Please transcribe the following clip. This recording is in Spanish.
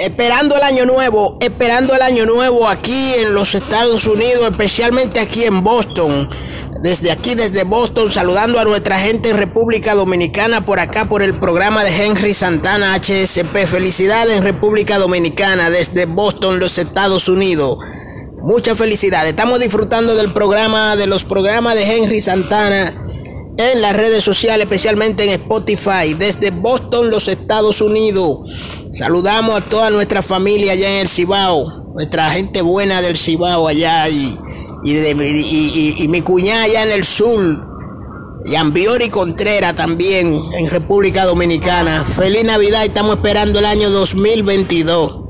Esperando el año nuevo, esperando el año nuevo aquí en los Estados Unidos, especialmente aquí en Boston. Desde aquí, desde Boston, saludando a nuestra gente en República Dominicana por acá por el programa de Henry Santana HSP. Felicidades en República Dominicana, desde Boston, los Estados Unidos. Mucha felicidad. Estamos disfrutando del programa, de los programas de Henry Santana en las redes sociales, especialmente en Spotify, desde Boston, los Estados Unidos. Saludamos a toda nuestra familia allá en el Cibao, nuestra gente buena del Cibao allá y, y, y, y, y mi cuñada allá en el sur. Y Ambiori Contreras también en República Dominicana. Feliz Navidad, estamos esperando el año 2022.